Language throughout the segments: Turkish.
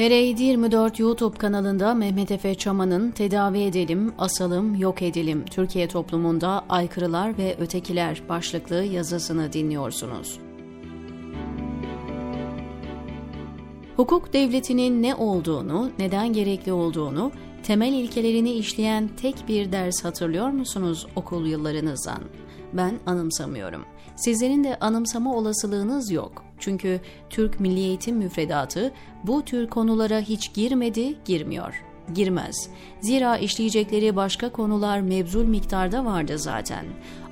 TR724 YouTube kanalında Mehmet Efe Çaman'ın Tedavi Edelim, Asalım, Yok Edelim, Türkiye Toplumunda Aykırılar ve Ötekiler başlıklı yazısını dinliyorsunuz. Hukuk devletinin ne olduğunu, neden gerekli olduğunu, temel ilkelerini işleyen tek bir ders hatırlıyor musunuz okul yıllarınızdan? Ben anımsamıyorum. Sizlerin de anımsama olasılığınız yok. Çünkü Türk Milli Eğitim Müfredatı bu tür konulara hiç girmedi, girmiyor. Girmez. Zira işleyecekleri başka konular mebzul miktarda vardı zaten.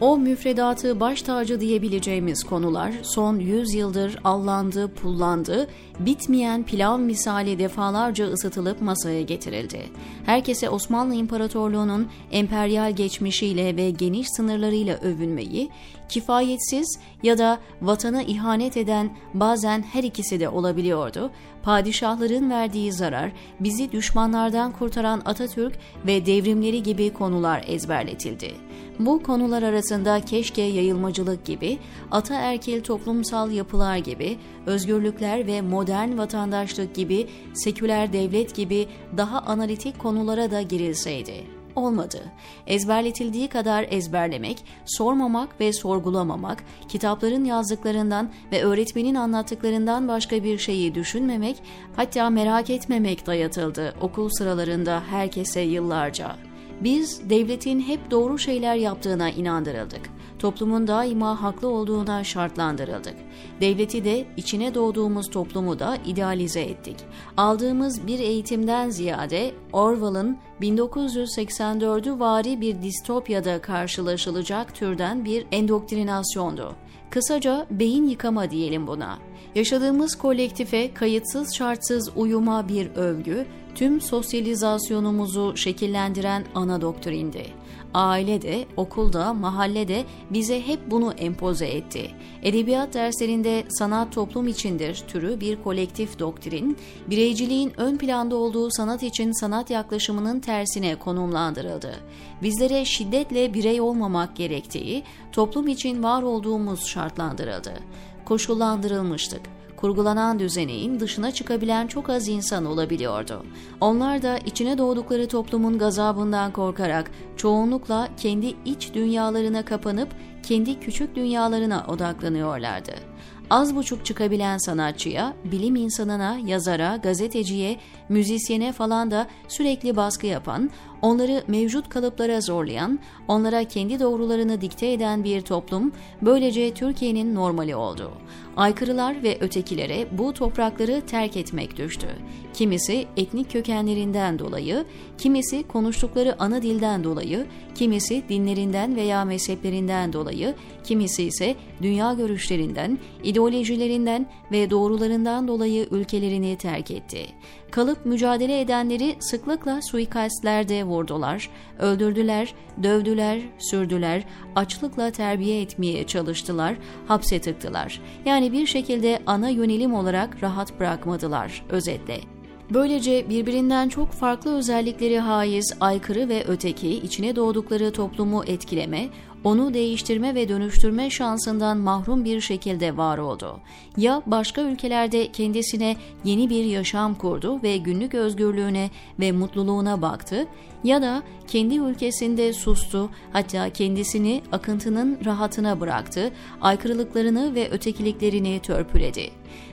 O müfredatı baş tacı diyebileceğimiz konular son 100 yıldır allandı, pullandı, bitmeyen pilav misali defalarca ısıtılıp masaya getirildi. Herkese Osmanlı İmparatorluğu'nun emperyal geçmişiyle ve geniş sınırlarıyla övünmeyi, kifayetsiz ya da vatana ihanet eden bazen her ikisi de olabiliyordu, padişahların verdiği zarar, bizi düşmanlardan kurtaran Atatürk ve devrimleri gibi konular ezberletildi. Bu konular arasında keşke yayılmacılık gibi, ataerkil toplumsal yapılar gibi, özgürlükler ve modern vatandaşlık gibi, seküler devlet gibi daha analitik konulara da girilseydi olmadı. Ezberletildiği kadar ezberlemek, sormamak ve sorgulamamak, kitapların yazdıklarından ve öğretmenin anlattıklarından başka bir şeyi düşünmemek, hatta merak etmemek dayatıldı okul sıralarında herkese yıllarca. Biz devletin hep doğru şeyler yaptığına inandırıldık. Toplumun daima haklı olduğuna şartlandırıldık. Devleti de içine doğduğumuz toplumu da idealize ettik. Aldığımız bir eğitimden ziyade Orwell'ın 1984'ü vari bir distopyada karşılaşılacak türden bir endoktrinasyondu. Kısaca beyin yıkama diyelim buna. Yaşadığımız kolektife kayıtsız şartsız uyuma bir övgü, tüm sosyalizasyonumuzu şekillendiren ana doktrindi. Aile de, okulda, mahallede bize hep bunu empoze etti. Edebiyat derslerinde sanat toplum içindir türü bir kolektif doktrin, bireyciliğin ön planda olduğu sanat için sanat yaklaşımının tersine konumlandırıldı. Bizlere şiddetle birey olmamak gerektiği, toplum için var olduğumuz şartlandırıldı. Koşullandırılmıştık kurgulanan düzeneğin dışına çıkabilen çok az insan olabiliyordu. Onlar da içine doğdukları toplumun gazabından korkarak çoğunlukla kendi iç dünyalarına kapanıp kendi küçük dünyalarına odaklanıyorlardı az buçuk çıkabilen sanatçıya, bilim insanına, yazara, gazeteciye, müzisyene falan da sürekli baskı yapan, onları mevcut kalıplara zorlayan, onlara kendi doğrularını dikte eden bir toplum böylece Türkiye'nin normali oldu. Aykırılar ve ötekilere bu toprakları terk etmek düştü. Kimisi etnik kökenlerinden dolayı, kimisi konuştukları ana dilden dolayı, kimisi dinlerinden veya mezheplerinden dolayı, kimisi ise dünya görüşlerinden, ideolojilerinden ve doğrularından dolayı ülkelerini terk etti. Kalıp mücadele edenleri sıklıkla suikastlerde vurdular, öldürdüler, dövdüler, sürdüler, açlıkla terbiye etmeye çalıştılar, hapse tıktılar. Yani bir şekilde ana yönelim olarak rahat bırakmadılar özetle. Böylece birbirinden çok farklı özellikleri haiz, aykırı ve öteki içine doğdukları toplumu etkileme, onu değiştirme ve dönüştürme şansından mahrum bir şekilde var oldu. Ya başka ülkelerde kendisine yeni bir yaşam kurdu ve günlük özgürlüğüne ve mutluluğuna baktı ya da kendi ülkesinde sustu hatta kendisini akıntının rahatına bıraktı, aykırılıklarını ve ötekiliklerini törpüledi.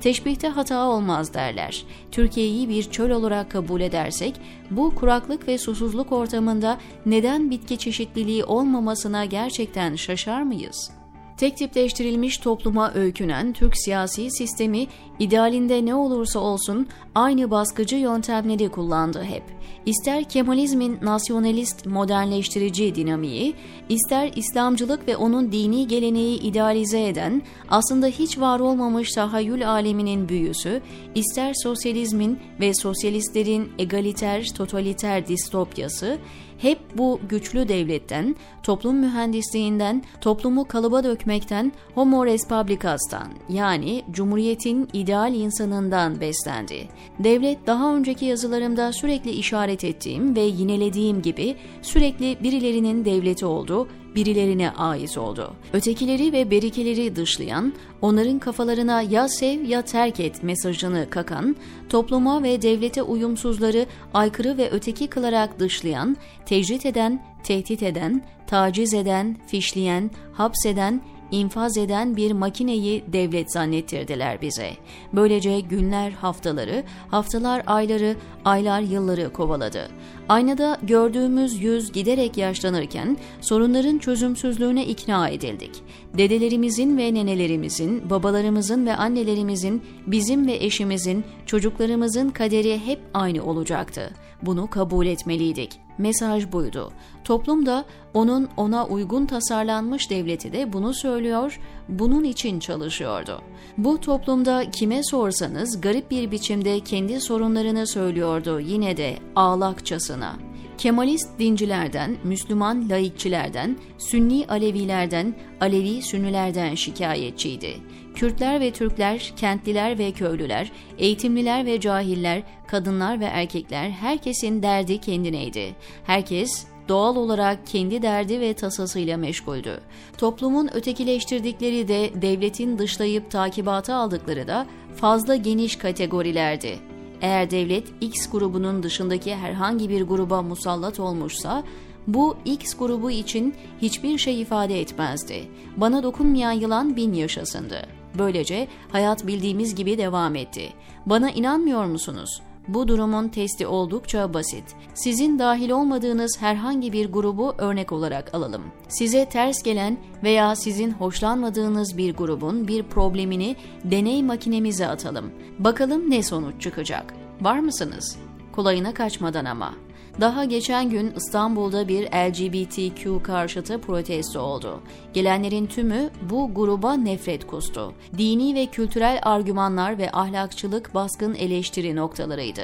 Teşbihte hata olmaz derler. Türkiye'yi bir çöl olarak kabul edersek bu kuraklık ve susuzluk ortamında neden bitki çeşitliliği olmamasına gerçekten şaşar mıyız?'' Tek tipleştirilmiş topluma öykünen Türk siyasi sistemi idealinde ne olursa olsun aynı baskıcı yöntemleri kullandı hep. İster Kemalizmin nasyonalist modernleştirici dinamiği, ister İslamcılık ve onun dini geleneği idealize eden, aslında hiç var olmamış tahayyül aleminin büyüsü, ister sosyalizmin ve sosyalistlerin egaliter, totaliter distopyası, hep bu güçlü devletten, toplum mühendisliğinden, toplumu kalıba dökmekten, homo res publicas'tan yani cumhuriyetin ideal insanından beslendi. Devlet daha önceki yazılarımda sürekli işaret ettiğim ve yinelediğim gibi sürekli birilerinin devleti oldu, birilerine ait oldu. Ötekileri ve berikeleri dışlayan, onların kafalarına ya sev ya terk et mesajını kakan, topluma ve devlete uyumsuzları aykırı ve öteki kılarak dışlayan, tecrit eden, tehdit eden, taciz eden, fişleyen, hapseden, infaz eden bir makineyi devlet zannettirdiler bize. Böylece günler haftaları, haftalar ayları, aylar yılları kovaladı. Aynada gördüğümüz yüz giderek yaşlanırken sorunların çözümsüzlüğüne ikna edildik. Dedelerimizin ve nenelerimizin, babalarımızın ve annelerimizin, bizim ve eşimizin, çocuklarımızın kaderi hep aynı olacaktı. Bunu kabul etmeliydik. Mesaj buydu. Toplum da onun ona uygun tasarlanmış devleti de bunu söylüyor, bunun için çalışıyordu. Bu toplumda kime sorsanız garip bir biçimde kendi sorunlarını söylüyordu yine de ağlakçasına. Kemalist dincilerden, Müslüman laikçilerden, Sünni Alevilerden, Alevi Sünnilerden şikayetçiydi. Kürtler ve Türkler, kentliler ve köylüler, eğitimliler ve cahiller, kadınlar ve erkekler herkesin derdi kendineydi. Herkes doğal olarak kendi derdi ve tasasıyla meşguldü. Toplumun ötekileştirdikleri de devletin dışlayıp takibata aldıkları da fazla geniş kategorilerdi. Eğer devlet X grubunun dışındaki herhangi bir gruba musallat olmuşsa, bu X grubu için hiçbir şey ifade etmezdi. Bana dokunmayan yılan bin yaşasındı. Böylece hayat bildiğimiz gibi devam etti. Bana inanmıyor musunuz? Bu durumun testi oldukça basit. Sizin dahil olmadığınız herhangi bir grubu örnek olarak alalım. Size ters gelen veya sizin hoşlanmadığınız bir grubun bir problemini deney makinemize atalım. Bakalım ne sonuç çıkacak. Var mısınız? Kolayına kaçmadan ama. Daha geçen gün İstanbul'da bir LGBTQ karşıtı protesto oldu. Gelenlerin tümü bu gruba nefret kustu. Dini ve kültürel argümanlar ve ahlakçılık baskın eleştiri noktalarıydı.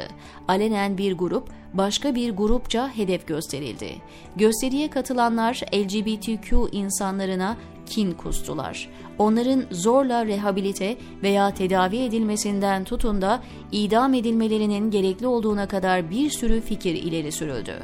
Alenen bir grup başka bir grupça hedef gösterildi. Gösteriye katılanlar LGBTQ insanlarına kin kustular. Onların zorla rehabilite veya tedavi edilmesinden tutun da idam edilmelerinin gerekli olduğuna kadar bir sürü fikir ileri sürüldü.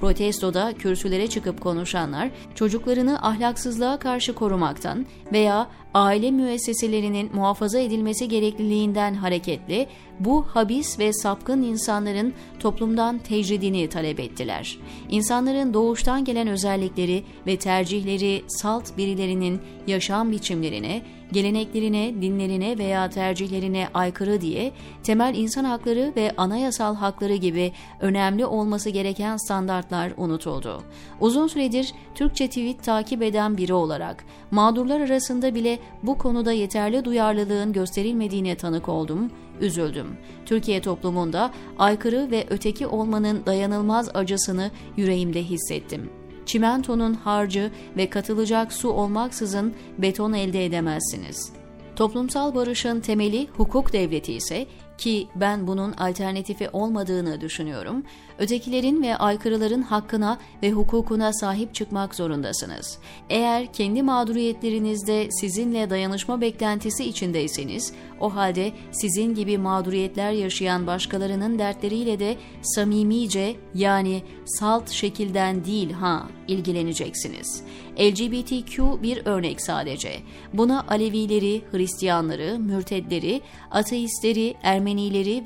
Protestoda kürsülere çıkıp konuşanlar çocuklarını ahlaksızlığa karşı korumaktan veya aile müesseselerinin muhafaza edilmesi gerekliliğinden hareketli bu habis ve sapkın insanların toplumdan tecridini talep ettiler. İnsanların doğuştan gelen özellikleri ve tercihleri salt birilerinin yaşam biçimlerine, geleneklerine, dinlerine veya tercihlerine aykırı diye temel insan hakları ve anayasal hakları gibi önemli olması gereken standartlar unutuldu. Uzun süredir Türkçe tweet takip eden biri olarak mağdurlar arasında bile bu konuda yeterli duyarlılığın gösterilmediğine tanık oldum, üzüldüm. Türkiye toplumunda aykırı ve öteki olmanın dayanılmaz acısını yüreğimde hissettim. Çimentonun harcı ve katılacak su olmaksızın beton elde edemezsiniz. Toplumsal barışın temeli hukuk devleti ise ki ben bunun alternatifi olmadığını düşünüyorum, ötekilerin ve aykırıların hakkına ve hukukuna sahip çıkmak zorundasınız. Eğer kendi mağduriyetlerinizde sizinle dayanışma beklentisi içindeyseniz, o halde sizin gibi mağduriyetler yaşayan başkalarının dertleriyle de samimice yani salt şekilden değil ha ilgileneceksiniz. LGBTQ bir örnek sadece. Buna Alevileri, Hristiyanları, mürtedleri, ateistleri, Ermenileri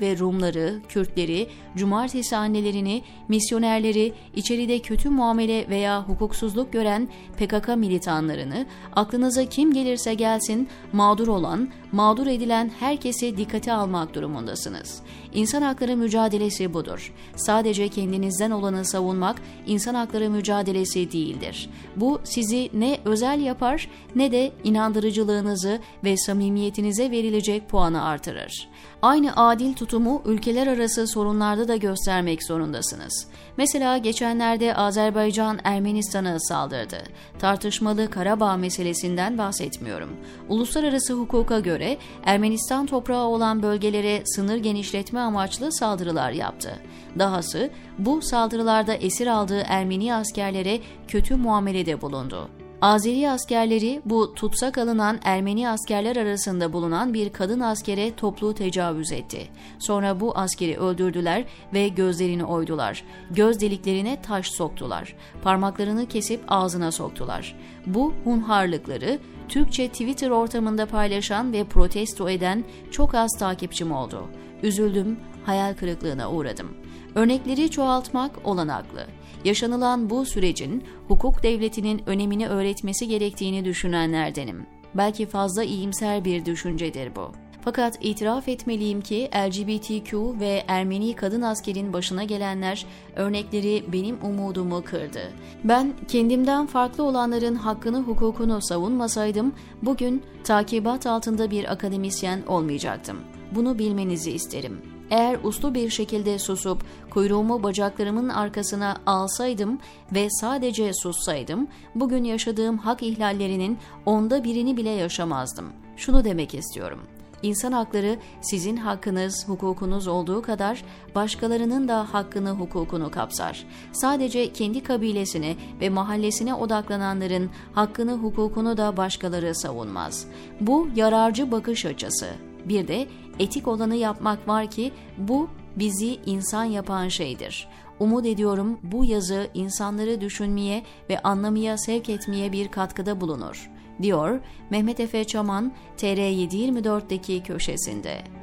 ve Rumları, Kürtleri, cumartesi annelerini, misyonerleri, içeride kötü muamele veya hukuksuzluk gören PKK militanlarını, aklınıza kim gelirse gelsin mağdur olan, mağdur edilen herkesi dikkate almak durumundasınız. İnsan hakları mücadelesi budur. Sadece kendinizden olanı savunmak insan hakları mücadelesi değildir. Bu sizi ne özel yapar ne de inandırıcılığınızı ve samimiyetinize verilecek puanı artırır. Aynı adil tutumu ülkeler arası sorunlarda da göstermek zorundasınız. Mesela geçenlerde Azerbaycan Ermenistan'a saldırdı. Tartışmalı Karabağ meselesinden bahsetmiyorum. Uluslararası hukuka göre Ermenistan toprağı olan bölgelere sınır genişletme amaçlı saldırılar yaptı. Dahası bu saldırılarda esir aldığı Ermeni askerlere kötü muamelede bulundu. Azeri askerleri bu tutsak alınan Ermeni askerler arasında bulunan bir kadın askere toplu tecavüz etti. Sonra bu askeri öldürdüler ve gözlerini oydular. Göz deliklerine taş soktular. Parmaklarını kesip ağzına soktular. Bu hunharlıkları Türkçe Twitter ortamında paylaşan ve protesto eden çok az takipçim oldu. Üzüldüm, hayal kırıklığına uğradım. Örnekleri çoğaltmak olanaklı. Yaşanılan bu sürecin hukuk devletinin önemini öğretmesi gerektiğini düşünenlerdenim. Belki fazla iyimser bir düşüncedir bu. Fakat itiraf etmeliyim ki LGBTQ ve Ermeni kadın askerin başına gelenler örnekleri benim umudumu kırdı. Ben kendimden farklı olanların hakkını hukukunu savunmasaydım bugün takibat altında bir akademisyen olmayacaktım. Bunu bilmenizi isterim. Eğer uslu bir şekilde susup kuyruğumu bacaklarımın arkasına alsaydım ve sadece sussaydım, bugün yaşadığım hak ihlallerinin onda birini bile yaşamazdım. Şunu demek istiyorum. İnsan hakları sizin hakkınız, hukukunuz olduğu kadar başkalarının da hakkını, hukukunu kapsar. Sadece kendi kabilesine ve mahallesine odaklananların hakkını, hukukunu da başkaları savunmaz. Bu yararcı bakış açısı. Bir de etik olanı yapmak var ki bu bizi insan yapan şeydir. Umut ediyorum bu yazı insanları düşünmeye ve anlamaya sevk etmeye bir katkıda bulunur, diyor Mehmet Efe Çaman TR724'deki köşesinde.